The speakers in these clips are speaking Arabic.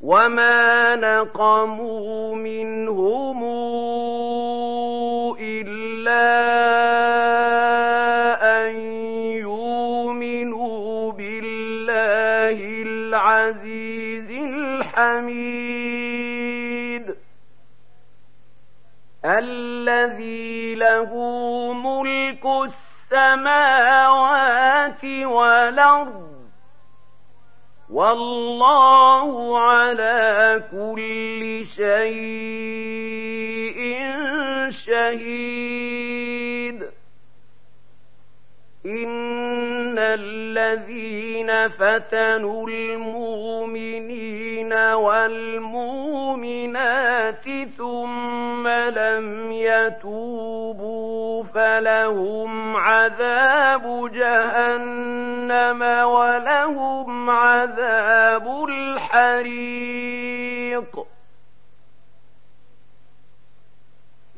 وما نقموا منهم إلا أن يؤمنوا بالله العزيز الحميد الذي له ملك السماوات والأرض والله على كل شيء شهيد. إن الذين فتنوا المؤمنين والمؤمنات ثم لم يتوبوا فلهم عذاب جهنم ولهم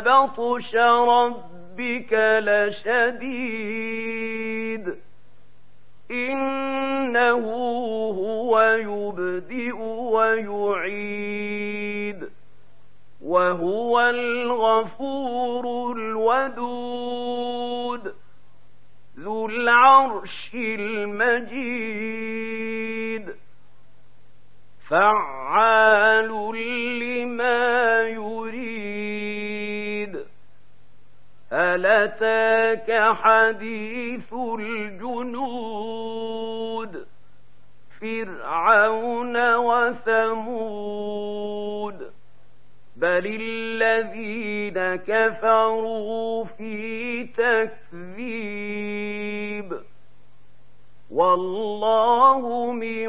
بطش ربك لشديد. إنه هو يبدئ ويعيد. وهو الغفور الودود. ذو العرش المجيد. فعال لما ألتاك حديث الجنود فرعون وثمود بل الذين كفروا في تكذيب. والله من